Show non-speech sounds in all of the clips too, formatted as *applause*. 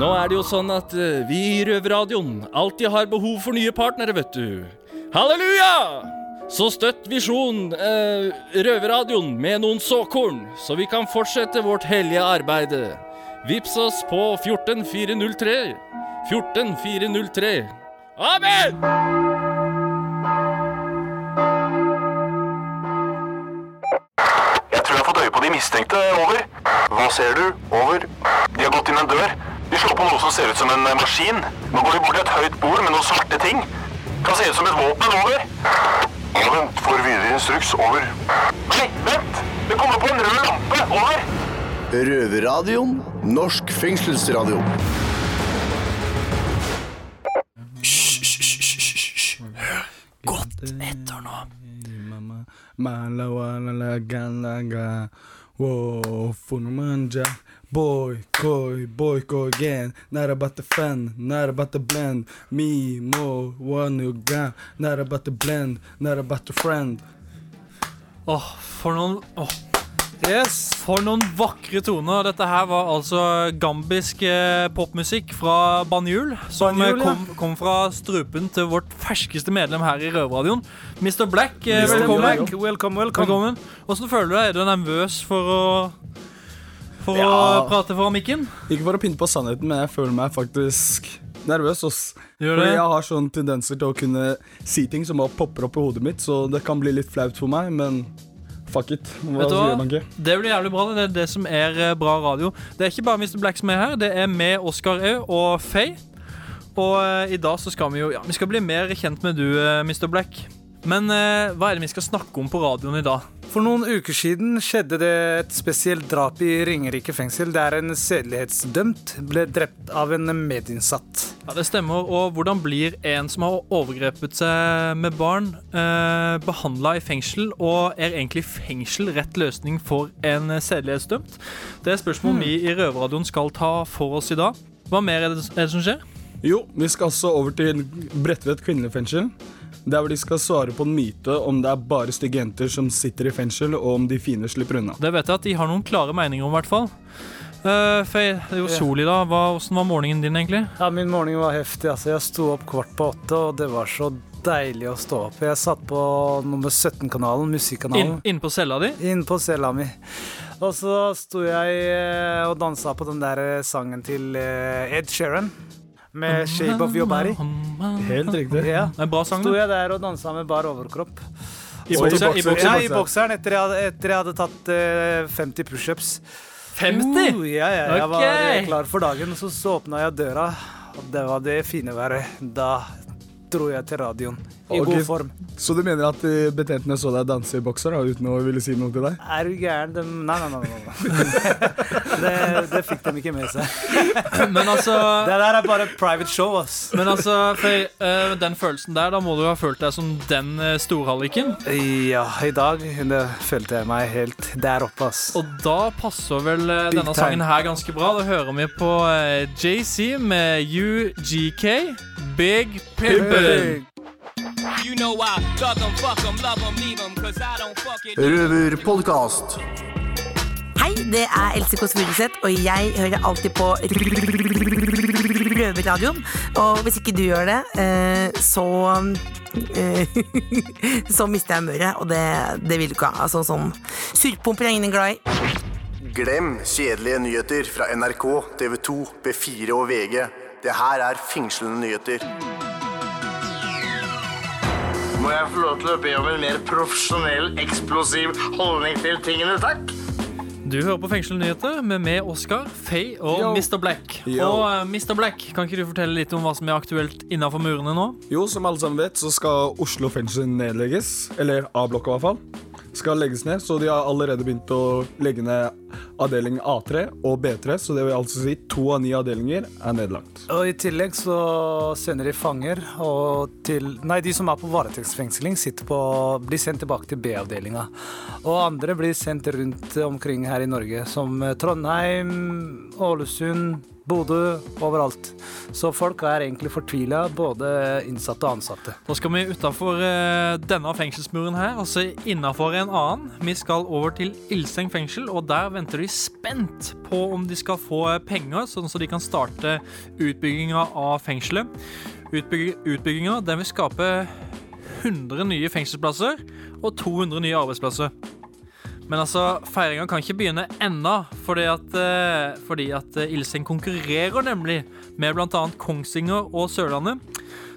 Nå er det jo sånn at eh, vi i Røverradioen alltid har behov for nye partnere, vet du. Halleluja! Så støtt Visjon eh, Røverradioen med noen såkorn, så vi kan fortsette vårt hellige arbeide. Vips oss på 14403. 14403. Amen! Jeg tror jeg har fått øye på de mistenkte. Over. Hva ser du? Over. De har gått inn en dør. De slår på noe som ser ut som en eh, maskin. Nå går de bort til et høyt bord med noen svarte ting. Kan se ut som et våpen. Over. Ja, vent. Får videre instruks. Over. Nei, vent! Det kommer på en rød lampe. Over. Røverradioen. Norsk fengselsradio. Godt etter nå. Malawalagalaga. Boy, koi, boy, koi again. Not about the fan, not about the blend. Me, mo, one got. Not about the blend, not about the friend. Åh, for noen oh. Yes. For noen vakre toner. Dette her var altså gambisk eh, popmusikk fra Banjul. Som Banjul, kom, ja. kom, kom fra strupen til vårt ferskeste medlem her i Røverradioen. Mr. Black, eh, Mr. velkommen. Black, welcome, welcome. velkommen. Hvordan føler du deg? Er du nervøs for å For å prate foran mikken? Ikke for å pynte på sannheten, men jeg føler meg faktisk nervøs. Ass. Fordi jeg har sånn tendenser til å kunne si ting som bare popper opp i hodet mitt, så det kan bli litt flaut for meg, men fuck it. Hva Vet du hva? Det blir jævlig bra. Det er det som er eh, bra radio. Det er ikke bare Mr. Black som er her, det er med Oskar òg, og Faye. Og uh, i dag så skal vi jo Ja, vi skal bli mer kjent med du, uh, Mr. Black. Men eh, hva er det vi skal snakke om på radioen i dag? For noen uker siden skjedde det et spesielt drap i Ringerike fengsel, der en sedelighetsdømt ble drept av en medinnsatt. Ja, Det stemmer. Og hvordan blir en som har overgrepet seg med barn, eh, behandla i fengsel? Og er egentlig fengsel rett løsning for en sedelighetsdømt? Det er spørsmål vi i Røverradioen skal ta for oss i dag. Hva mer er det, er det som skjer? Jo, vi skal også over til Bredtvet kvinnefengsel. Der hvor de skal svare på en myte om det er bare stygge jenter som sitter i fengsel, og om de fine slipper unna. Det vet jeg at de har noen klare meninger om, i hvert fall. Uh, Faye, det er jo sol i dag. Hva, hvordan var morgenen din, egentlig? Ja, Min morgen var heftig. altså. Jeg sto opp kvart på åtte, og det var så deilig å stå opp. Jeg satt på nummer 17-kanalen, musikkanalen. Inne inn på cella di? Inne på cella mi. Og så sto jeg eh, og dansa på den der eh, sangen til eh, Ed Sheeran med 'Shape of Your Body'. Helt riktig. Ja. Det er en bra sang, Sto det. jeg der og dansa med bar overkropp. I Og i bokser, i bokser. bokser. Ja, i bokseren etter jeg hadde, etter jeg hadde tatt uh, 50 pushups. 50? Uh, ja, ja, jeg var eh, klar for dagen. Så, så åpna jeg døra, og det var det fine været. Da dro jeg til radioen. I okay. god form. Så du mener at eh, betjentene så deg danse i bokser da, uten å ville si noe til deg? Er du gæren? De... Nei, nei, nei. nei, nei. *laughs* det, det fikk de ikke med seg. *laughs* Men altså, Det der er bare private show, ass. men altså for, uh, den følelsen der, da må du ha følt deg som den uh, storhalliken. Ja, i dag det følte jeg meg helt der oppe, ass. Og da passer vel uh, denne sangen her ganske bra. Da hører vi på uh, JC med UGK, Big Pimpin'. You know I thug them, fuck them, love them, leave them 'cause I don't fuck Røver Røverpodkast. Hei, det er Else Kåss Furuseth, og jeg hører alltid på Røverradioen. Og hvis ikke du gjør det, eh, så eh, *laughs* Så mister jeg humøret, og det, det vil du ikke ha. Altså, sånn surpomper er ingen glad i. Glem kjedelige nyheter fra NRK, TV 2, B4 og VG. Det her er fengslende nyheter. Må jeg få lov til å be om en mer profesjonell, eksplosiv holdning til tingene, takk? Du hører på Fengselsnyheter med meg, Oskar, Faye og Yo. Mr. Black. Yo. Og eh, Mr. Black, kan ikke du fortelle litt om hva som er aktuelt innafor murene nå? Jo, som alle sammen vet, så skal Oslo fengsel nedlegges. Eller A-blokka, i hvert fall. Skal legges ned, så de har allerede begynt å legge ned avdeling A3 og B3. Så det vil altså si to av ni avdelinger er nedlagt. Og i tillegg så sender de fanger og til Nei, de som er på varetektsfengsling, sitter på, blir sendt tilbake til B-avdelinga. Og andre blir sendt rundt omkring her i Norge, som Trondheim, Ålesund, Bodø, overalt. Så folk er egentlig fortvila, både innsatte og ansatte. Da skal vi utafor denne fengselsmuren her, altså så innafor en annen. Vi skal over til Ilseng fengsel, og der venter de spent på om de skal få penger, sånn at de kan starte utbygginga av fengselet. Utbyg utbygginga vil skape 100 nye fengselsplasser og 200 nye arbeidsplasser. Men altså, feiringa kan ikke begynne ennå, fordi at, eh, fordi at eh, Ilseng konkurrerer nemlig med bl.a. Kongsvinger og Sørlandet.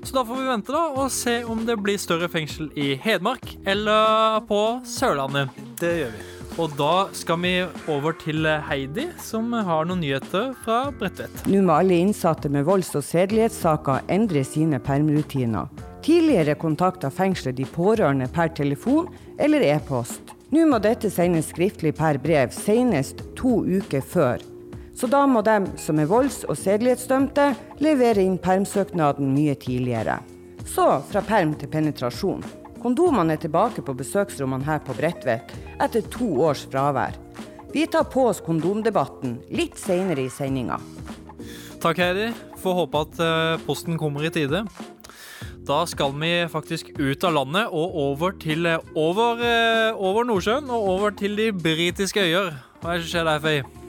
Så da får vi vente da og se om det blir større fengsel i Hedmark eller på Sørlandet. Det gjør vi. Og da skal vi over til Heidi, som har noen nyheter fra Bredtvet. Nå må alle innsatte med volds- og sedelighetssaker endre sine permrutiner. Tidligere kontakta fengselet de pårørende per telefon eller e-post. Nå må dette sendes skriftlig per brev senest to uker før. Så da må de som er volds- og sedelighetsdømte, levere inn permsøknaden mye tidligere. Så fra perm til penetrasjon. Kondomene er tilbake på besøksrommene her på Bredtvet etter to års fravær. Vi tar på oss kondomdebatten litt senere i sendinga. Takk, Heidi. Får håpe at eh, posten kommer i tide. Da skal vi faktisk ut av landet og over til eh, over, eh, over Nordsjøen og over til de britiske øyer. Hva er det som skjer der, Fei?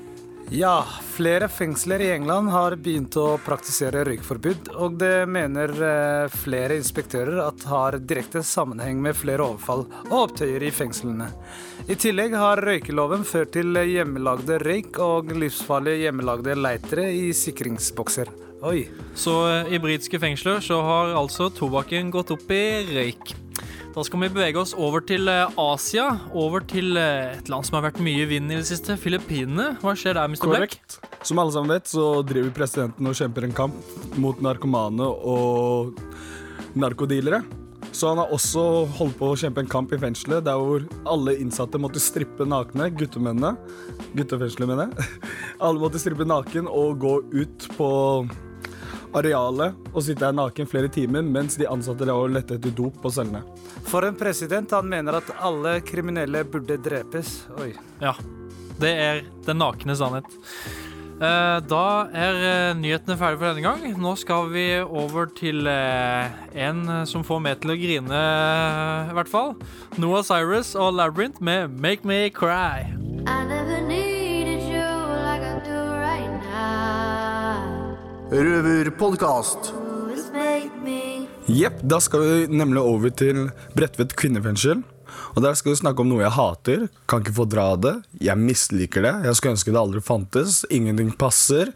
Ja, flere fengsler i England har begynt å praktisere røykforbud, og det mener eh, flere inspektører at har direkte sammenheng med flere overfall og opptøyer i fengslene. I tillegg har røykeloven ført til hjemmelagde røyk og livsfarlige hjemmelagde leitere i sikringsbokser. Oi. Så eh, i britiske fengsler så har altså tobakken gått opp i røyk. Da skal vi bevege oss over til eh, Asia, over til eh, et land som har vært mye i vinden i det siste, Filippinene. Hva skjer der, Mr. Black? Som alle sammen vet, så driver presidenten og kjemper en kamp mot narkomane og narkodealere. Så han har også holdt på å kjempe en kamp i fengselet der hvor alle innsatte måtte strippe nakne, guttemennene. Guttefengselet, mener jeg. *laughs* Alle måtte strippe naken og gå ut på arealet og sitte der naken flere timer mens de ansatte lette etter dop på cellene. For en president, han mener at alle kriminelle burde drepes. Oi. Ja. Det er den nakne sannhet. Eh, Da er eh, nyhetene ferdige for denne gang. Nå skal vi over til eh, en som får meg til å grine, i hvert fall. Noah Cyrus og Labyrinth med 'Make Me Cry'. I never needed you like I do right now. Røverpodkast. Jepp, da skal vi nemlig over til Bredtvet kvinnefengsel. Og der skal vi snakke om noe jeg hater. Kan ikke få dra det. Jeg misliker det. Jeg skulle ønske det aldri fantes. Ingenting passer.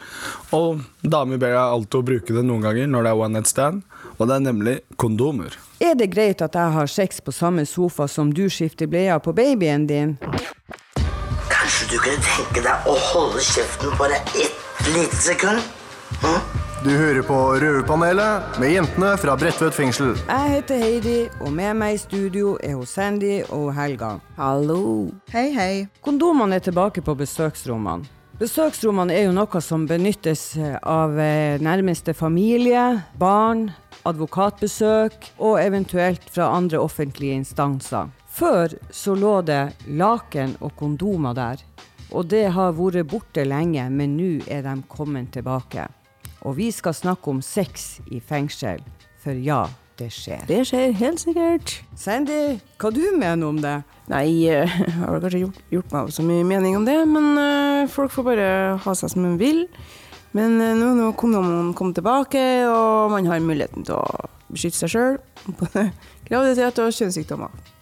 Og damer ber jeg alltid å bruke det noen ganger når det er one night stand. Og det er nemlig kondomer. Er det greit at jeg har sex på samme sofa som du skifter bleia på babyen din? Kanskje du kunne tenke deg å holde kjeften bare ett lite sekund? Hm? Du hører på Røverpanelet med jentene fra Bredtvet fengsel. Jeg heter Heidi, og med meg i studio er hun Sandy og Helga. Hallo. Hei, hei. Kondomene er tilbake på besøksrommene. Besøksrommene er jo noe som benyttes av eh, nærmeste familie, barn, advokatbesøk og eventuelt fra andre offentlige instanser. Før så lå det laken og kondomer der, og det har vært borte lenge, men nå er de kommet tilbake. Og vi skal snakke om sex i fengsel, for ja, det skjer. Det skjer helt sikkert. Sandy, hva du mener om det? Nei, eh, jeg har vel kanskje gjort, gjort meg så mye mening om det, men uh, folk får bare ha seg som de vil. Men uh, nå når kondomene kom tilbake, og man har muligheten til å beskytte seg sjøl *laughs* graviditet og kjønnssykdommer.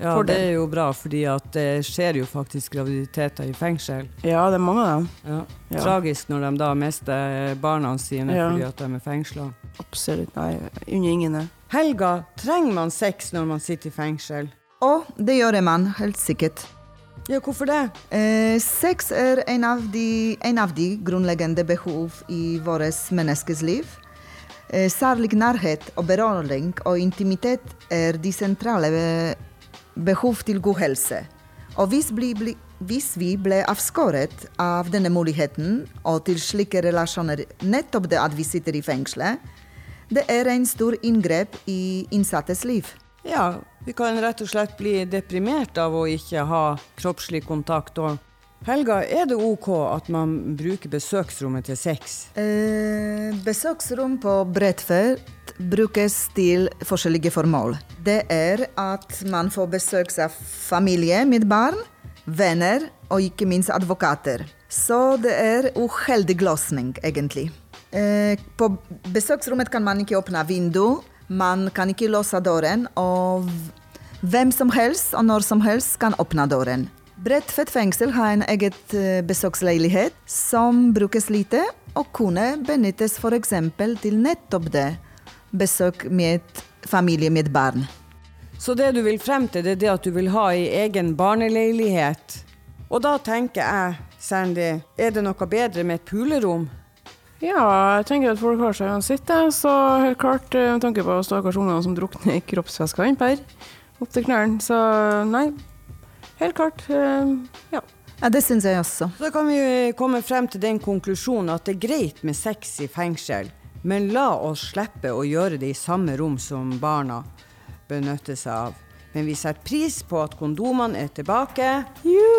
Ja, For det er jo bra, fordi at det skjer jo faktisk graviditeter i fengsel. Ja, det er mange av dem. Ja. Ja. Tragisk når de da mister barna sine Ja. fordi at de er fengsla. Absolutt. Nei, under ingen. Helga, trenger man sex når man sitter i fengsel? Å, det gjør man helt sikkert. Ja, hvorfor det? Eh, sex er en av, de, en av de grunnleggende behov i vårt menneskes liv. Eh, særlig nærhet og berøring og intimitet er de sentrale eh, behov til god helse. Og hvis, bli, bli, hvis vi ble avskåret av denne muligheten og til slike relasjoner nettopp det at vi sitter i fengselet, det er en stor inngrep i innsattes liv. Ja, vi kan rett og slett bli deprimert av å ikke ha kroppslig kontakt. Og Helga, er det OK at man bruker besøksrommet til sex? Eh, besøksrom på Bredtvet brukes til forskjellige formål. Det er at man får besøk av familie med barn, venner og ikke minst advokater. Så det er uheldig løsning, egentlig. Eh, på besøksrommet kan man ikke åpne vindu, man kan ikke låse døren, og hvem som helst og når som helst kan åpne døren. Bredtvet fengsel har en eget eh, besøksleilighet som brukes lite, og kunne benyttes f.eks. til nettopp det. Besøk med familie med barn. Så det du vil frem til, det er det at du vil ha i egen barneleilighet. Og da tenker jeg, Sandy, er det noe bedre med et pulerom? Ja, jeg tenker at folk har seg uansett, sitte Så helt klart, eh, med tanke på stakkars ungene som drukner i kroppsvæska innpå her, opp til knærne. Så nei, helt klart. eh, Ja. Ja, det syns jeg også. Så da kan vi komme frem til den konklusjonen at det er greit med sex i fengsel, men la oss slippe å gjøre det i samme rom som barna benytter seg av. Men vi setter pris på at kondomene er tilbake.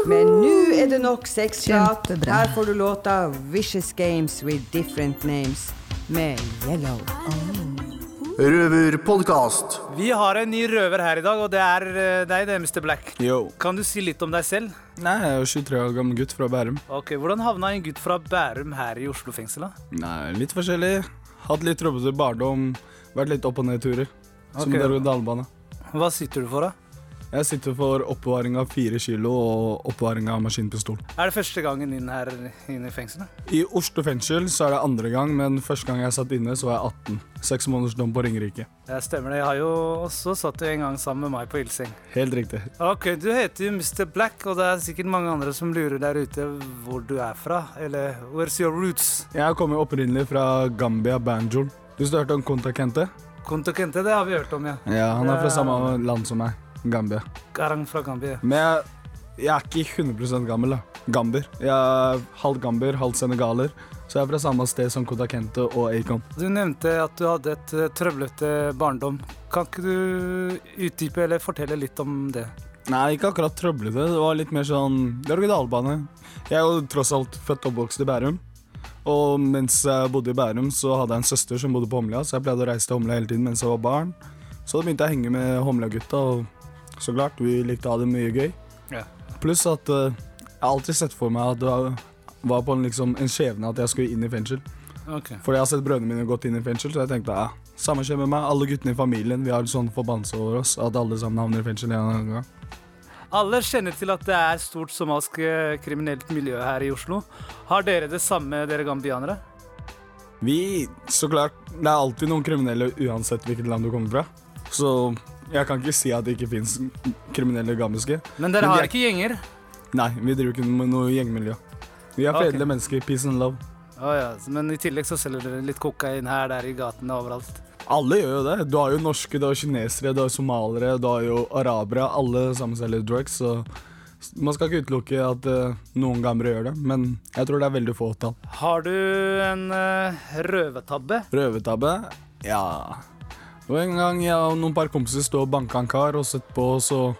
Men nå er det nok sexprat. Her får du låta 'Vicious Games with Different Names' med Yellow. Røverpodkast. Vi har en ny røver her i dag, og det er eh, deg, det, Mr. Black. Yo. Kan du si litt om deg selv? Nei, jeg er 23 år gammel gutt fra Bærum. Ok, Hvordan havna en gutt fra Bærum her i Oslo fengsel? da? Nei, litt forskjellig. Hatt litt trøbbete barndom. Vært litt opp- og nedturer. Som Ok. berg-og-dal-bane. Hva sitter du for, da? Jeg sitter for oppbevaring av fire kilo og oppbevaring av maskinpistol. Er det første gangen inn her inne i fengselet? I Oslo fengsel så er det andre gang, men første gang jeg satt inne, så var jeg 18. Seks måneders dom på Ringerike. Ja, stemmer det. Jeg har jo også satt en gang sammen med meg på ildseng. Helt riktig. Ok, Du heter jo Mr. Black, og det er sikkert mange andre som lurer der ute hvor du er fra. Eller where's your roots? Jeg kommer opprinnelig fra Gambia, Banjul. Hvis du har hørt om Konta Kente? Konta Kente, det har vi hørt om, ja. Ja, han er fra samme land som meg. Gambia. Garang fra Gambia. Men jeg, jeg er ikke 100 gammel, da. Gamber. Jeg er halvt gamber, halvt senegaler. Så jeg er fra samme sted som Konta Kente og Acon. Du nevnte at du hadde et eh, trøblete barndom. Kan ikke du utdype eller fortelle litt om det? Nei, ikke akkurat trøblete. Det var litt mer sånn berg-og-dal-bane. Jeg er jo tross alt født og oppvokst i Bærum. Og mens jeg bodde i Bærum, så hadde jeg en søster som bodde på Homlia, så jeg pleide å reise til Homlia hele tiden mens jeg var barn. Så da begynte jeg å henge med Homlia-gutta, og så klart, vi likte å ha det mye gøy. Ja. Pluss at eh, jeg har alltid sett for meg at det var, var på en, liksom, en skjebne at jeg skulle inn i fengsel. Okay. Fordi jeg har sett brødrene mine gått inn i fengsel, så jeg tenkte ja, samme skjer med meg. Alle guttene i familien, vi har sånn forbannelse over oss at alle sammen havner i fengsel en eller annen gang. Alle kjenner til at det er stort somalisk eh, kriminelt miljø her i Oslo. Har dere det samme, dere gambianere? Vi, så klart, det er alltid noen kriminelle uansett hvilket land du kommer fra. Så jeg kan ikke si at det ikke fins kriminelle gambiske. Men dere vi har er- ikke gjenger? Nei, vi driver ikke med noe gjengmiljø. Vi er Ok. fredelige mennesker. Peace and love. Å ja, men i tillegg så selger dere litt kokain her, der i gatene overalt. Alle gjør jo det. Du har jo norske, du har kinesere, du har somaliere, du har jo arabere. Alle sammen selger drugs, så man skal ikke utelukke at eh, noen gamere gjør det. Men jeg tror det er veldig få tall. Har du en uh, røvetabbe? Røvertabbe? Ja. Var en gang jeg og noen par kompiser stod og banka en kar og sett på, så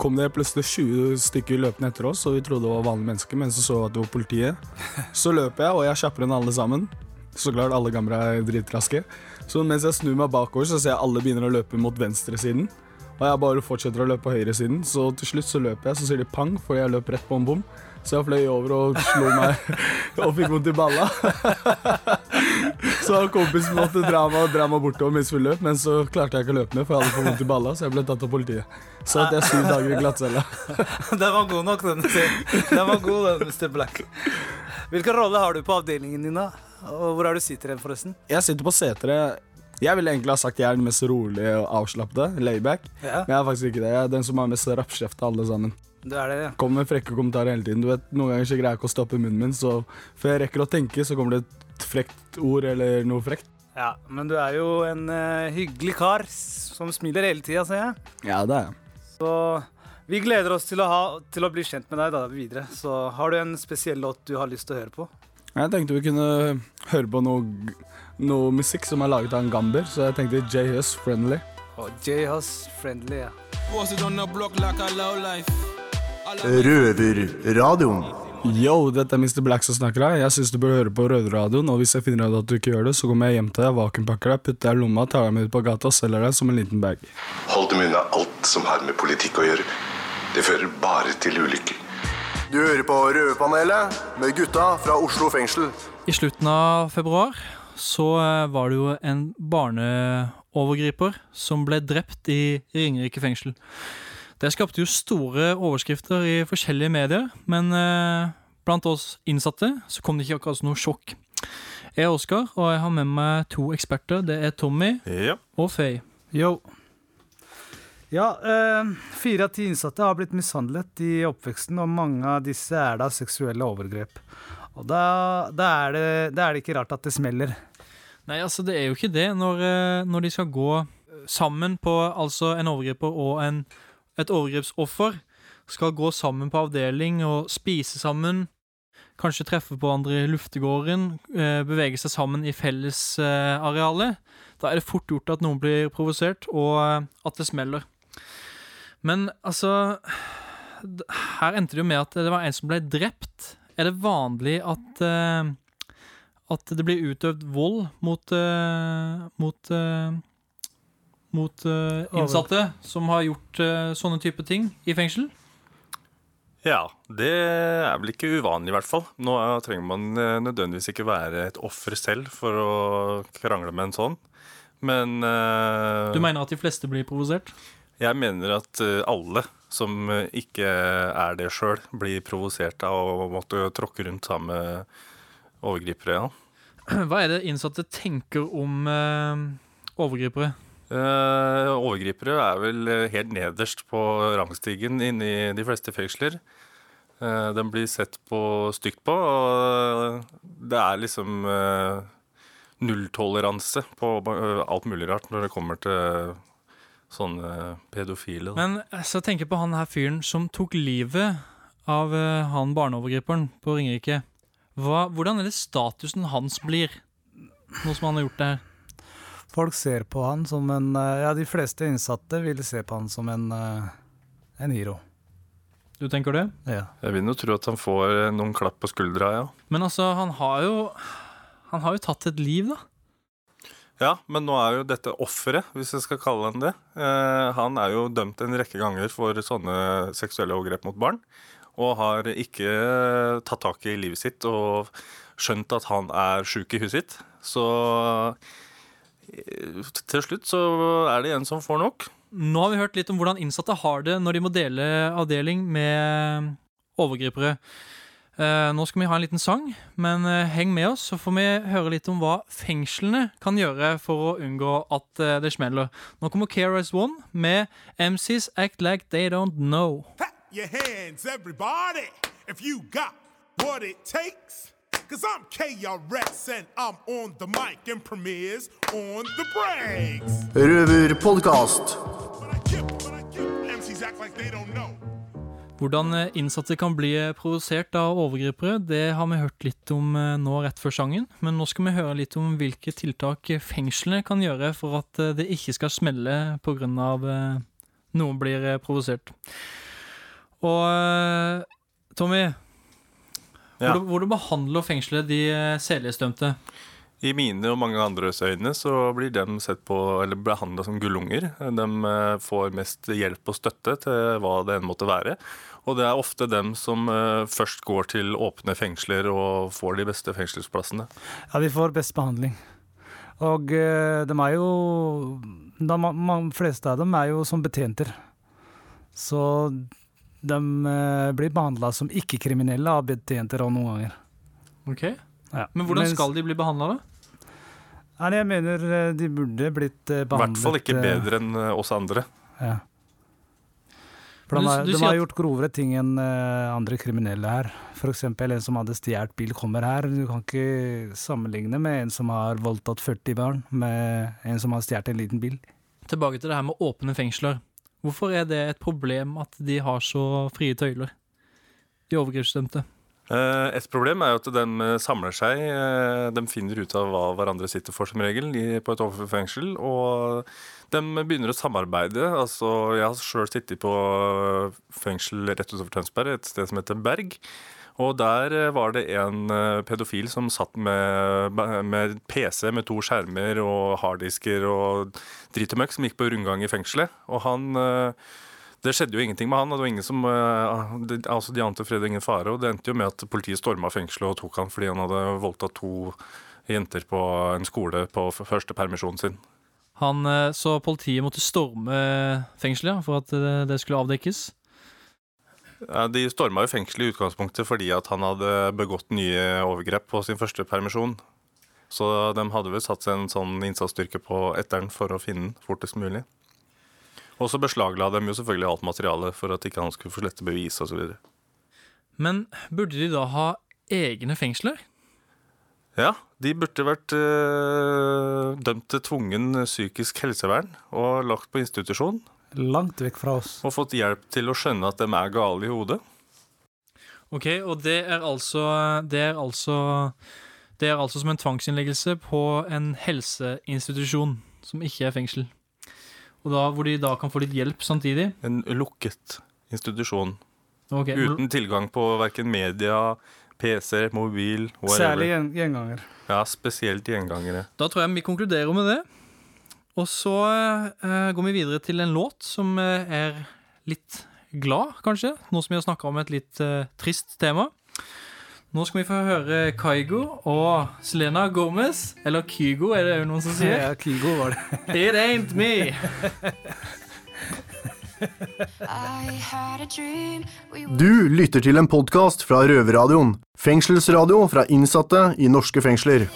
kom det plutselig 20 stykker løpende etter oss, og vi trodde det var vanlige mennesker, men så så vi at det var politiet. *laughs* Så løper jeg, og jeg er kjappere enn alle sammen. Så klart, alle gamle er dritraske. Så mens jeg snur meg bakover, så ser jeg alle begynner å løpe mot venstresiden. Og jeg bare fortsetter å løpe på høyresiden, så til slutt så løper jeg, så sier de pang, fordi jeg løp rett på en bom. Så jeg fløy over og slo meg *laughs* og fikk vondt i balla. Så kompisen måtte dra meg, dra meg bortover mens vi løp, men så klarte jeg ikke å løpe med, for jeg hadde fått vondt i balla, så jeg ble tatt av politiet. Så at jeg er syv dager i glattcella. *laughs* den var god nok, den. Den var god, den, Mr. Black. Hvilken rolle har du på avdelingen din, da? Og hvor er du sitter hen, forresten? Jeg sitter på seteret. Jeg ville egentlig ha sagt jeg er den mest rolige og avslappede, layback, Ja. men jeg er faktisk ikke det. Jeg er den som har mest rappkjeft av alle sammen. Du er det, ja. Kommer med frekke kommentarer hele tiden. Du vet, Noen ganger så greier jeg ikke å stoppe munnen min, så før jeg rekker å tenke, så kommer det et frekt ord eller noe frekt. Ja, Men du er jo en uh, hyggelig kar som smiler hele tida, ser jeg. Ja, det er jeg. Så vi gleder oss til å, ha, til å bli kjent med deg da videre. Så har du en spesiell låt du har lyst til å høre på? Jeg tenkte vi kunne høre på noe, noe musikk som er laget av en gamber, så jeg tenkte J.Hus Friendly. Oh, J-Hus Friendly, ja. Røverradioen. Yo, dette er Mr. Black som snakker her. Jeg syns du bør høre på Røverradioen, og hvis jeg finner ut at du ikke gjør det, så kommer jeg hjem til deg, vakuumpakker deg, putter deg i lomma, tar deg med ut på gata og selger deg som en liten bag. Hold dem unna alt som har med politikk å gjøre. Det fører bare til ulykker. Du hører på Røverpanelet med gutta fra Oslo fengsel. I slutten av februar så eh, var det jo en barneovergriper som ble drept i Ringerike fengsel. Det skapte jo store overskrifter i forskjellige medier, men eh, blant oss innsatte så kom det ikke akkurat noe sjokk. Jeg er Oskar, og jeg har med meg to eksperter. Det er Tommy og Faye. Yo. Ja, eh, fire av ti innsatte har blitt mishandlet i oppveksten, og mange av disse er da seksuelle overgrep. Og da, da, er det, da er det ikke rart at det smeller. Nei, altså det er jo ikke det. Når, eh, når de skal gå sammen på Altså en overgriper og en, et overgrepsoffer skal gå sammen på avdeling og spise sammen, kanskje treffe på hverandre i luftegården, eh, bevege seg sammen i fellesarealet, da er det fort gjort at noen blir provosert, og eh, at det smeller. Men altså Her endte det jo med at det var en som ble drept. Er det vanlig at eh, at det blir utøvd vold mot mot mot uh, innsatte som har gjort uh, sånne type ting i fengsel? Ja, det er vel ikke uvanlig i hvert fall. Nå er- trenger man eh, nødvendigvis ikke være et offer selv for å krangle med en sånn. Men uh, Du mener at de fleste blir provosert? Jeg mener at alle som ikke er det sjøl, blir provosert av å måtte tråkke rundt sammen med overgripere. Ja. *clears throat* Hva er det innsatte tenker om overgripere? Eh, overgripere er vel eh, helt nederst på rangstigen inne i de fleste fengsler. Eh, den blir sett på stygt på, og det er liksom nulltoleranse på alt mulig rart når det kommer til sånne pedofile. Men så tenker jeg på han her fyren som tok livet av han barneovergriperen på Ringerike. Hva, hvordan er det statusen hans blir, nå som han har gjort det her? Folk ser på han som en eh, Ja, de fleste innsatte vil se på han som en, eh, en hero. Du tenker det? Ja. Jeg vil jo tro at han får eh, noen klapp på skuldra, ja. Men altså, han har jo Han har jo tatt et liv, da. Ja, men nå er jo dette offeret, hvis jeg skal kalle han det. Eh, han er jo dømt en rekke ganger for sånne seksuelle overgrep mot barn. Og har ikke tatt tak i livet sitt og skjønt at han er sjuk i huet sitt. Så til slutt så er det en som får nok. Nå har vi hørt litt om hvordan innsatte har det når de må dele avdeling med overgripere. Eh, nå skal vi ha en liten sang, men eh, heng med oss, så får vi høre litt om hva fengslene kan gjøre for å unngå at eh, det smeller. Nå kommer KRS-One med MCs Act Like They Don't Know. your hands, everybody, if you got what it takes. Cause I'm KRS and I'm on the mic and premieres on the breaks. Røverpodkast. MCs act like they don't know. Hvordan eh, innsatte kan bli eh, provosert av overgripere, det har vi hørt litt om eh, nå rett før sangen. Men nå skal vi høre litt om hvilke tiltak fengslene kan gjøre for at det ikke skal smelle pga. Noen blir provosert. Og Tommy, Ja. hvordan, hvordan behandler fengselet de eh, sedelighetsdømte? I mine og mange andres øyne så blir de sett på, eller behandla som gullunger. De eh, får mest hjelp og støtte til hva det enn måtte være. Og det er ofte dem som eh, først går til åpne fengsler og får de beste fengselsplassene. Ja, de får best behandling. Og de er jo De fleste av dem er jo som betjenter. Så de eh, blir behandla som ikke-kriminelle av betjenter og noen ganger. Ok. Ja. Men hvordan Mens- skal de bli behandla, da? Nei, jeg mener eh, de burde blitt behandlet I hvert fall ikke eh, bedre enn oss andre. Ja. For de, du- har- du de har at- gjort grovere ting enn andre kriminelle her. F.eks. en som hadde stjålet bil, kommer her. Du kan ikke sammenligne med en som har voldtatt 40 barn, med en som har stjålet en liten bil. Tilbake til det her med åpne fengsler. Hvorfor er det et problem at de har så frie tøyler, de overgrepsdømte? Eh, Et problem er jo at de eh, samler seg. eh, De finner ut av hva hverandre sitter for, som regel, på et fengsel. Og de begynner å samarbeide. Altså, jeg har sjøl sittet på fengsel rett utenfor Tønsberg, et sted som heter Berg. Og der eh, var det en eh, pedofil som satt med, med PC med to skjermer og harddisker og drit og møkk, som gikk på rundgang i fengselet. Og han eh, Det skjedde jo ingenting med han, det var ingen som Altså, de ante fred og ingen fare, og det endte jo med at politiet storma fengselet og tok han fordi han hadde voldtatt to jenter på en skole på første permisjonen sin. Han, så politiet måtte storme fengselet for at det skulle avdekkes. Ja, de storma jo fengselet i utgangspunktet fordi at han hadde begått nye overgrep på sin første permisjon. Så de hadde vel satt seg en sånn innsatsstyrke på etteren for å finne den fortest mulig. Og så beslagla de jo selvfølgelig alt materialet for at ikke han skulle få slette bevis osv. Men burde de da ha egne fengsler? Ja, de burde vært øh, dømt til tvungen psykisk helsevern og lagt på institusjon. Langt vekk fra oss. Og fått hjelp til å skjønne at de er gale i hodet. Ok, og det er altså Det er altså Det er altså som en tvangsinnleggelse på en helseinstitusjon som ikke er fengsel. Og da, Hvor de da kan få litt hjelp samtidig. En lukket institusjon. Okay. Uten tilgang på verken media, PC, mobil, whatever. Særlig gjenganger. Ja, spesielt gjengangere. Da tror jeg vi konkluderer med det. Og så eh, går vi videre til en låt som eh, er litt glad, kanskje. Nå som vi har snakka om et litt eh, trist tema. Nå skal vi få høre Kygo og Selena Gomez. Eller Kygo, er det jo noen som sier. *laughs* Ja, Kygo var det. *laughs* It ain't me. Du lytter til en podkast fra Røverradioen. Fengselsradio fra innsatte i norske fengsler.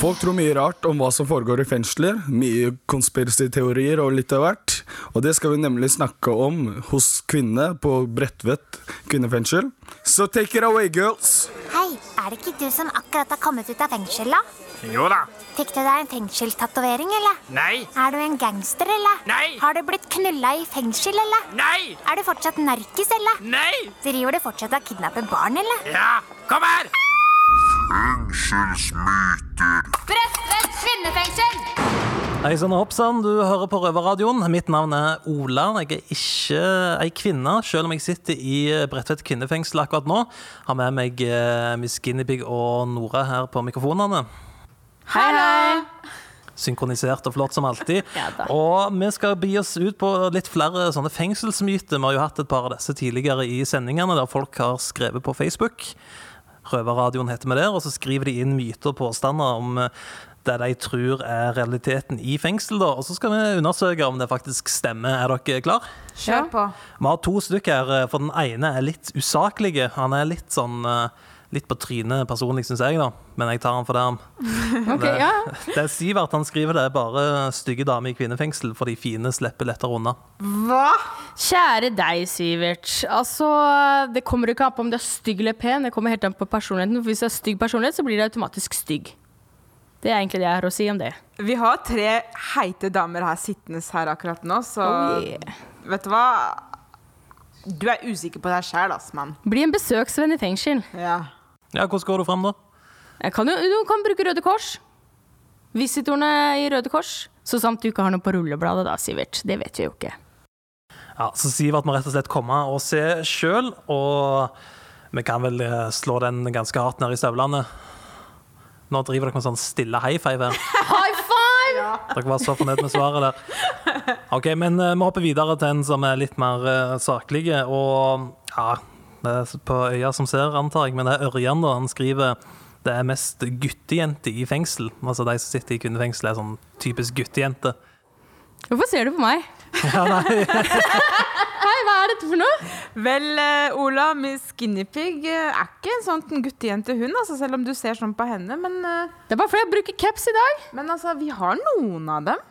Folk tror mye rart om hva som foregår i fengsler. Mye konspiracyteorier og litt av hvert. Og det skal vi nemlig snakke om hos kvinne på Bredtvet kvinnefengsel. Så take it away, girls! Hei, er det ikke du som akkurat har kommet ut av fengsel, da? Jo da. Fikk du deg en fengselstatovering, eller? Nei. Er du en gangster, eller? Nei. Har du blitt knulla i fengsel, eller? Nei. Er du fortsatt narkis, eller? Nei. Driver du fortsatt og kidnapper barn, eller? Ja, kom her! Fengselsmyter. Bredtvet kvinnefengsel! Hei sann og hoppsann, du hører på Røverradioen. Mitt navn er Ola. Jeg er ikke ei kvinne, selv om jeg sitter i Bredtvet kvinnefengsel akkurat nå. Har med meg eh, Miss Guinevere og Nora her på mikrofonene. Hei, hei! Synkronisert og flott som alltid. Ja. Og vi skal bi oss ut på litt flere sånne fengselsmyter. Vi har jo hatt et par av disse tidligere i sendingene, der folk har skrevet på Facebook. Røverradioen heter vi der, og så skriver de inn myter og påstander om eh, det de tror er realiteten i fengsel. da. Og så skal vi undersøke om det faktisk stemmer. Er dere klar? Kjør på. Vi har to stykker her, for den ene er litt usaklig. Han er litt sånn eh, Litt på trynet personlig, syns jeg, da. Men jeg tar han for det. han. *laughs* Ok, det, ja. *laughs* det er Sivert han skriver det er bare stygge damer i kvinnefengsel, for de fine slipper lettere unna. Hva? Kjære deg, Sivert. Altså, det kommer ikke an på om du er stygg eller pen, det kommer helt an på personligheten. For hvis du er stygg personlighet, så blir det automatisk stygg. Det er egentlig det jeg har å si om det. Vi har tre heite damer her sittende her akkurat nå, så Oh, yeah. vet du hva? Du er usikker på deg sjæl, ass, mann. Bli en besøksvenn i fengsel. Ja. Ja, hvordan går du fram, da? Jeg kan jo, du kan bruke Røde Kors. Visitorene i Røde Kors. Så sant du ikke har noe på rullebladet, da, Sivert. Det vet vi jo ikke. Ja, så Sivert må rett og slett komme og se sjøl, og vi kan vel eh, slå den ganske hardt ned i støvlene. Nå driver dere med sånn stille high five her. *laughs* High five! Dere var så fornøyd med svaret der. Ok, men eh, vi hopper videre til en som er litt mer uh, saklig. Og ja, på øya som ser, antar jeg, men det er Ørjan, da. Han skriver det er mest guttejenter i fengsel. Altså de som sitter i kvinnefengsel, er sånn typisk guttejente. Hvorfor ser du på meg? *laughs* Ja, nei. *laughs* Hei, hva er dette for noe? Vel, eh, Ola, Miss Guinevere eh, er ikke en sånn guttejente hun, altså, selv om du ser sånn på henne, men eh, Det er bare fordi jeg bruker caps i dag. Men altså, vi har noen av dem.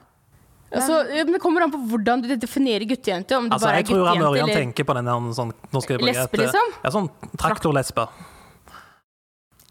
Altså, det kommer an på hvordan du definerer guttejente. Om det Altså, bare jeg er tror han Ørjan tenker på den der sånn jeg Lesbe, liksom? Ja, sånn traktorlesbe.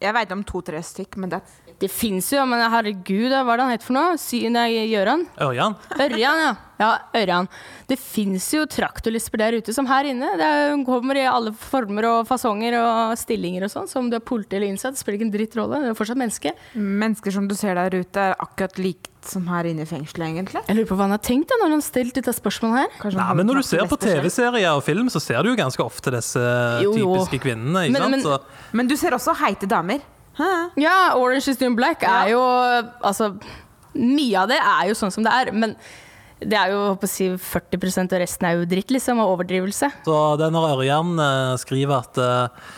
Jeg veit om to-tre stykk, men det Det fins jo, men herregud, hva er det han heter for noe? Sy nei, Gjøran? Ørjan? Ørjan, ja. Ja, Ørjan. Det fins jo traktorlisper der ute som her inne. Det er- kommer i alle former og fasonger og stillinger og sånn. Så om du er politi eller innsatt, spiller ikke en dritt rolle. Du er fortsatt menneske. Mennesker som du ser der ute, er akkurat likt som her inne i fengselet, egentlig. Jeg lurer på hva han har tenkt da når han har stilt dette spørsmålet her. Nei, men når du ser på TV-serier og film, så ser du jo ganske ofte disse Jo, jo. typiske kvinnene. ikke Men- sant? men- Så, Men du ser også heite damer. Ja, Orange is the New Black er jo Altså, mye av det er jo sånn som det er. Men det er jo jeg, å si, 40% og resten er jo dritt, liksom, og overdrivelse. så det er når Ørjan eh, skriver at eh,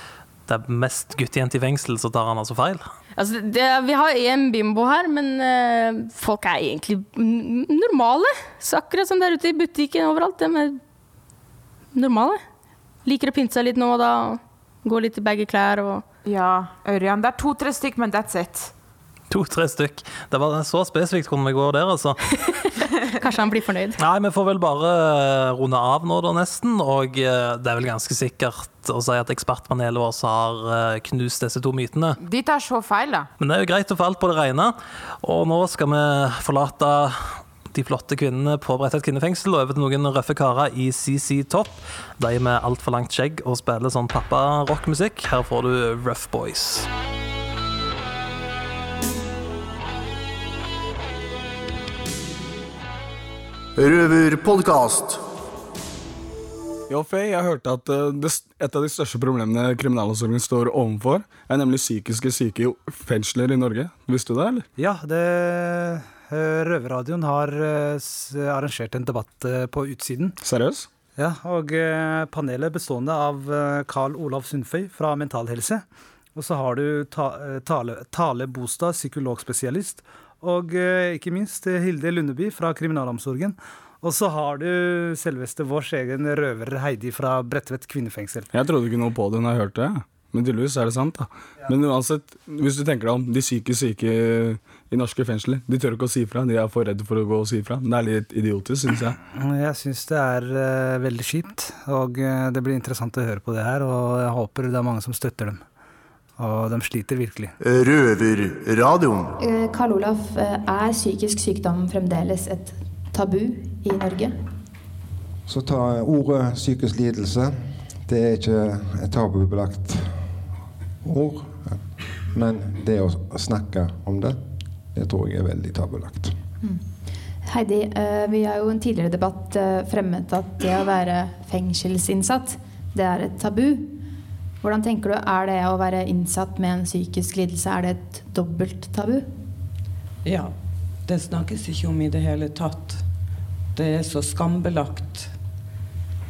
det er mest guttejente i fengsel, så tar han altså feil. Altså, det, vi har en bimbo her, men eh, folk er egentlig normale. Så akkurat som der ute i butikken overalt. De er normale. Liker å pynte seg litt nå og da. Gå litt i baggy klær og Ja, Ørjan. Det er to-tre stykk, men that's it. To-tre stykk. Det var så spesifikt hvordan vi går der, altså. *laughs* Kanskje han blir fornøyd. Nei, vi får vel bare eh, runde av nå, da, nesten. Og eh, det er vel ganske sikkert å si at ekspertpanelet vårt har eh, knust disse to mytene. De tar så feil, da. Men det er jo greit å få alt på det rene. Og nå skal vi forlate de flotte kvinnene på Bredtvet kvinnefengsel og over til noen røffe karer i CC Topp. De med altfor langt skjegg og spiller sånn pappa-rockmusikk. Her får du Rough Boys. Røverpodkast. Ja, Faye, jeg hørte at eh, det, et av de største problemene kriminalomsorgen står overfor, er nemlig psykiske syke i fengsler i Norge. Visste du det, eller? Ja, det Røverradioen har eh, arrangert en debatt eh, på utsiden. Seriøs? Ja, og eh, panelet bestående av eh, Carl Olav Sundføy fra Mental Helse. Og så har du ta, eh, Tale, Tale Bostad, psykologspesialist. Og eh, ikke minst eh, Hilde Lundeby fra Kriminalomsorgen. Og så har du selveste vår egen røver Heidi fra Bredtvet kvinnefengsel. Jeg trodde ikke noe på det når jeg hørte det. Men tydeligvis er det sant. da. Men uansett, hvis du tenker deg om, de psykisk syke i norske fengsler, de tør ikke å si fra. De er for redde for å gå og si fra. Det er litt idiotisk, syns jeg. *clears throat* Jeg syns det er uh, veldig kjipt, og uh, det blir interessant å høre på det her. Og jeg håper det er mange som støtter dem. Og de sliter virkelig. Røverradioen. Eh, Karl Olav, eh, er psykisk sykdom fremdeles et tabu i Norge? Så ta ordet psykisk lidelse. Det er ikke et tabubelagt ord. Men det å snakke om det, det tror jeg er veldig tabulagt. Heidi, eh, vi har jo i en tidligere debatt eh, fremmet at det å være fengselsinnsatt, det er et tabu. Hvordan tenker du, er det å være innsatt med en psykisk lidelse, er det et dobbelt tabu? Ja, det snakkes ikke om i det hele tatt. Det er så skambelagt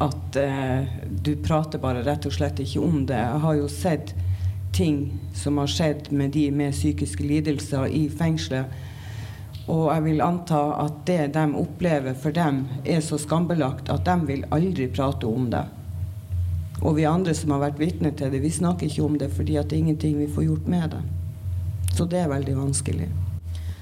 at eh, du prater bare rett og slett ikke om det. Jeg har jo sett ting som har skjedd med de med psykiske lidelser i fengselet. Og jeg vil anta at det de opplever for dem, er så skambelagt at de vil aldri prate om det. Og vi andre som har vært vitne til det, vi snakker ikke om det fordi at det er ingenting vi får gjort med det. Så det er veldig vanskelig.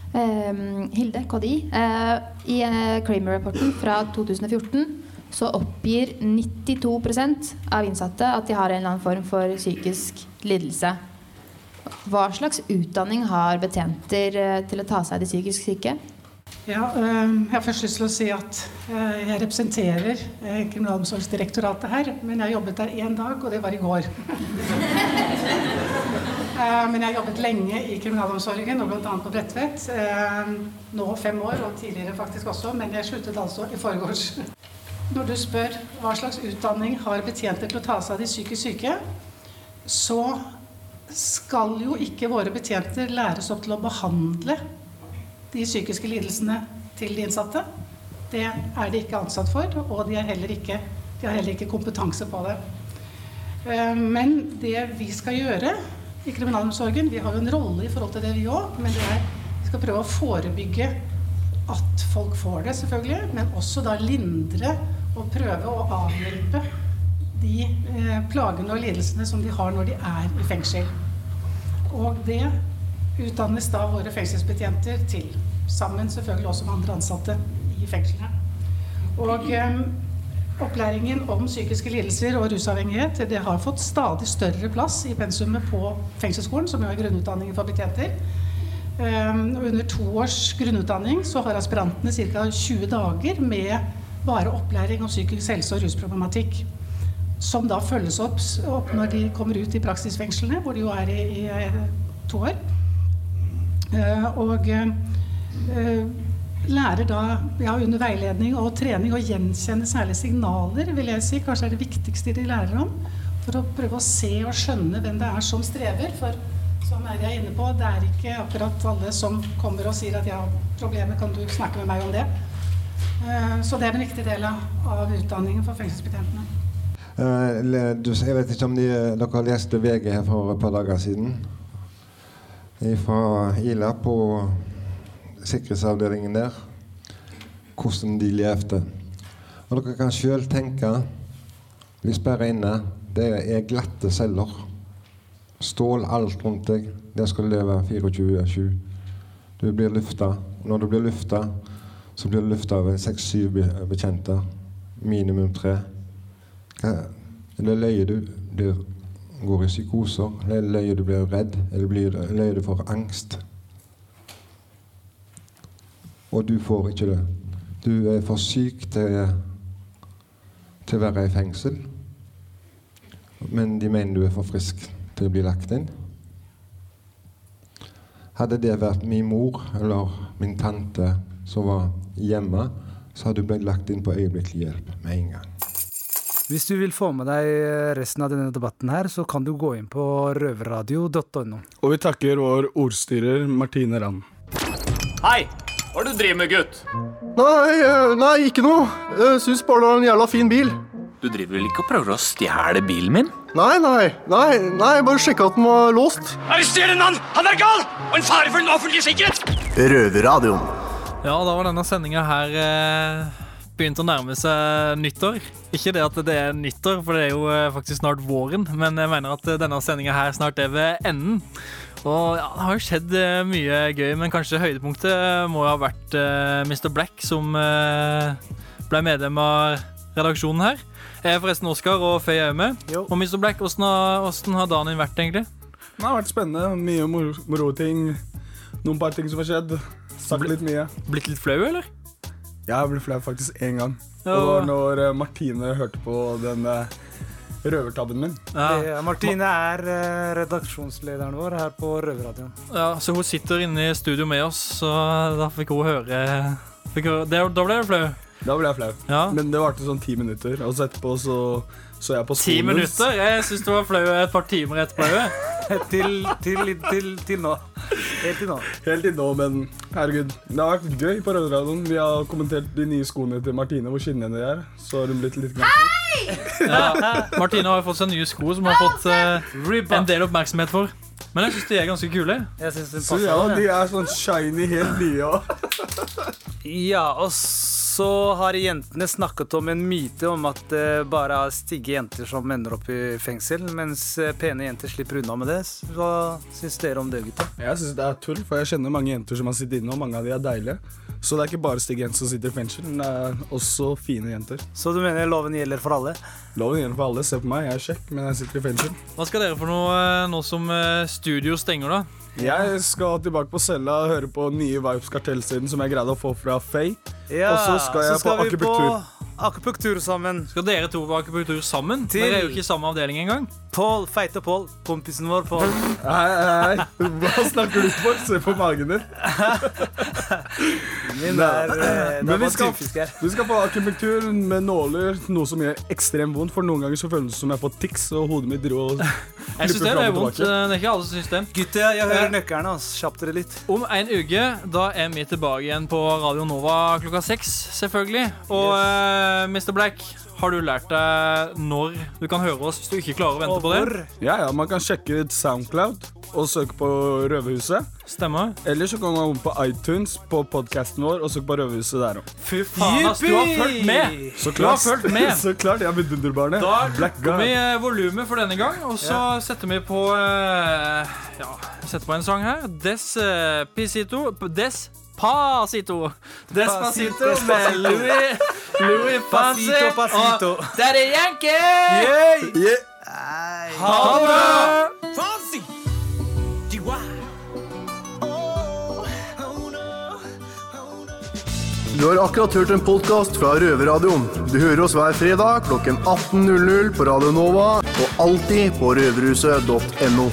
Um, Hilde KDI, uh, i uh, Kramer-rapporten fra 2014 så oppgir 92% av innsatte at de har en eller annen form for psykisk lidelse. Hva slags utdanning har betjenter eh, til å ta seg av de psykisk syke? Ja, øh, jeg har først lyst til å si at øh, jeg representerer Kriminalomsorgsdirektoratet her, men jeg jobbet der én dag, og det var i går. *laughs* Eh, Men jeg har jobbet lenge i kriminalomsorgen, og bl.a. på Bredtvet. Eh, Nå fem år, og tidligere faktisk også, men jeg sluttet altså i forgårs. Når du spør hva slags utdanning har betjenter til å ta seg av de psykisk syke, så skal jo ikke våre betjenter læres opp til å behandle de psykiske lidelsene til de innsatte. Det er de ikke ansatt for, og de, ikke, de har heller ikke kompetanse på det. Eh, Men det vi skal gjøre i kriminalomsorgen Vi har jo en rolle i forhold til det, vi òg. Men det er, vi skal prøve å forebygge at folk får det, selvfølgelig. Men også da lindre og prøve å avhjelpe de eh, plagene og lidelsene som de har når de er i fengsel. Og det utdannes da våre fengselsbetjenter til. Sammen selvfølgelig også med andre ansatte i fengslene. Og eh, opplæringen om psykiske lidelser og rusavhengighet det har fått stadig større plass i pensumet på fengselsskolen, som jo er grunnutdanningen for betjenter. Um, under to års grunnutdanning så har aspirantene ca. 20 dager med bare opplæring om psykisk helse og rusproblematikk. Som da følges opp, opp når de kommer ut i praksisfengslene, hvor de jo er i, i eh, to år. Eh, og eh, lærer da ja, under veiledning og trening å gjenkjenne særlig signaler, vil jeg si. Kanskje er det viktigste de lærer om. For å prøve å se og skjønne hvem det er som strever. For som er jeg inne på, det er ikke akkurat alle som kommer og sier at jeg ja, problemer, kan du snakke med meg om det? Eh, Så det er en viktig del av, utdanningen for fengselsbetjentene. Eh, jeg vet ikke om de, dere leste VG her for et par dager siden. Fra Ila på sikkerhetsavdelingen der. Hvordan de levde. Og dere kan sjøl tenke Vi sperrer inne. Det er glatte celler. Stål alt rundt deg. Der skal du leve 24-7. Du blir lufta. Når du blir lufta, så blir lufta av seks-syv be- bekjente. Minimum tre. Eller løye du blir, går i psykoser? Eller løye du blir redd? Eller løyer du får angst? Og du får ikke det. Du er for syk til, til å være i fengsel. Men de mener du er for frisk til å bli lagt inn. Hadde det vært min mor eller min tante som var hjemme, så hadde du blitt lagt inn på øyeblikkelig hjelp med en gang. Hvis du vil få med deg resten av denne debatten her, så kan du gå inn på røverradio.no. Og vi takker vår ordstyrer Martine Rand. Hei! Hva er det du driver med, gutt? Nei, eh, nei, ikke noe. Jeg syns bare det var en jævla fin bil. Du driver vel ikke og prøver å stjele bilen min? Nei, nei, nei, nei, bare sjekka at den var låst. Arrester en mann! Han er gal! Og en fare for den offentlige sikkerhet! Røverradioen. Ja, da var denne sendinga her eh, begynt å nærme seg nyttår. Ikke det at det er nyttår, for det er jo eh, faktisk snart våren, men jeg mener at eh, denne sendinga her snart er ved enden. Og ja, det har jo skjedd eh, mye gøy, men kanskje høydepunktet må jo ha vært eh, Mr. Black, som eh, ble medlem av redaksjonen her. Jeg er forresten Oskar, og Faye er med. Og Mr. Black, åssen har, har dagen din vært, egentlig? Det har vært spennende. Mye moro ting. Noen par ting som har skjedd. Sagt litt mye. Blitt litt flau, eller? Ja, jeg ble flau faktisk én gang. Ja. Og det var når eh, Martine hørte på den eh, røvertabben min. Eh, Martine er eh, redaksjonslederen vår her på Røverradioen. Ja, så hun sitter inne i studio med oss, så da fikk hun høre fikk hun, det, Da ble jeg flau? Da ble jeg flau. Ja. Men det varte sånn ti minutter, og så etterpå så så jeg på Ti minutter? Jeg syns du var flau et par timer etterpå. òg. *laughs* til, til, til, til nå. Helt til nå. Helt til nå, men herregud. Det har vært gøy på Rødradioen. Vi har kommentert de nye skoene til Martine, hvor skinnende de er. Så har hun blitt litt glad. Ja. Martine har fått seg nye sko som hun har fått uh, en del oppmerksomhet for. Men jeg syns de er ganske kule. Jeg synes den Så ja, de er sånn shiny, helt nye òg. Ja, og så har jentene snakket om en myte om at det bare er stygge jenter som ender opp i fengsel, mens eh, pene jenter slipper unna med det. Hva syns dere om det, gutta? Jeg syns det er tull, for jeg kjenner mange jenter som har sittet inne, og mange av de er deilige. Så det er ikke bare stygge jenter som sitter i fengsel, men det er også fine jenter. Så du mener loven gjelder for alle? Loven gjelder for alle. Se på meg, jeg er kjekk, men jeg sitter i fengsel. Hva skal dere for noe eh, nå som eh, studio stenger, da? Jeg skal tilbake på cella og høre på nye Vibes Kartellsiden som jeg greide å få fra Faye. Ja, og så skal jeg på vi akupunktur. på akupunktur sammen. Skal dere to på akupunktur sammen? Til- Dere er jo ikke i samme avdeling engang. Pål, feite Pål, kompisen vår Pål. Hei, hei, hei. Hva snakker du for? Se på magen din. Min er, eh, det Men er vi skal, vi skal på akupunktur med nåler, noe som gjør ekstremt vondt. For noen ganger så føles det som jeg får tics, og hodet mitt dro og Jeg syns det er vondt. eh, Det er ikke alle som syns det. Gutter, jeg hører Eh, nøkkerne. Kjapp dere litt. Om en uke da er vi tilbake igjen på Radio Nova klokka seks, selvfølgelig. Og uh, Mr. Black, har du lært deg når du kan høre oss hvis du ikke klarer å vente på det? Ja, ja, Man kan sjekke ut Soundcloud og søke på Røverhuset. Stemmer. Eller så kan man gå på iTunes på podkasten vår og søke på Røverhuset der òg. Fy faen, ass, du har fulgt med! Så Du har fulgt med. *laughs* så klart, jeg er vidunderbarnet. Da Black lukker vi eh, volumet for denne gang, og så setter vi på uh, Ja, setter på en sang her. Des uh, Pisito Des Despacito. Pasito med Louis Louis Fancy og Daddy Yankee. Yeah. Yeah. Ha det bra! Du har akkurat hørt en podkast fra Røverradioen. Du hører oss hver fredag klokken 18.00 på Radio Nova og alltid på røverhuset.no.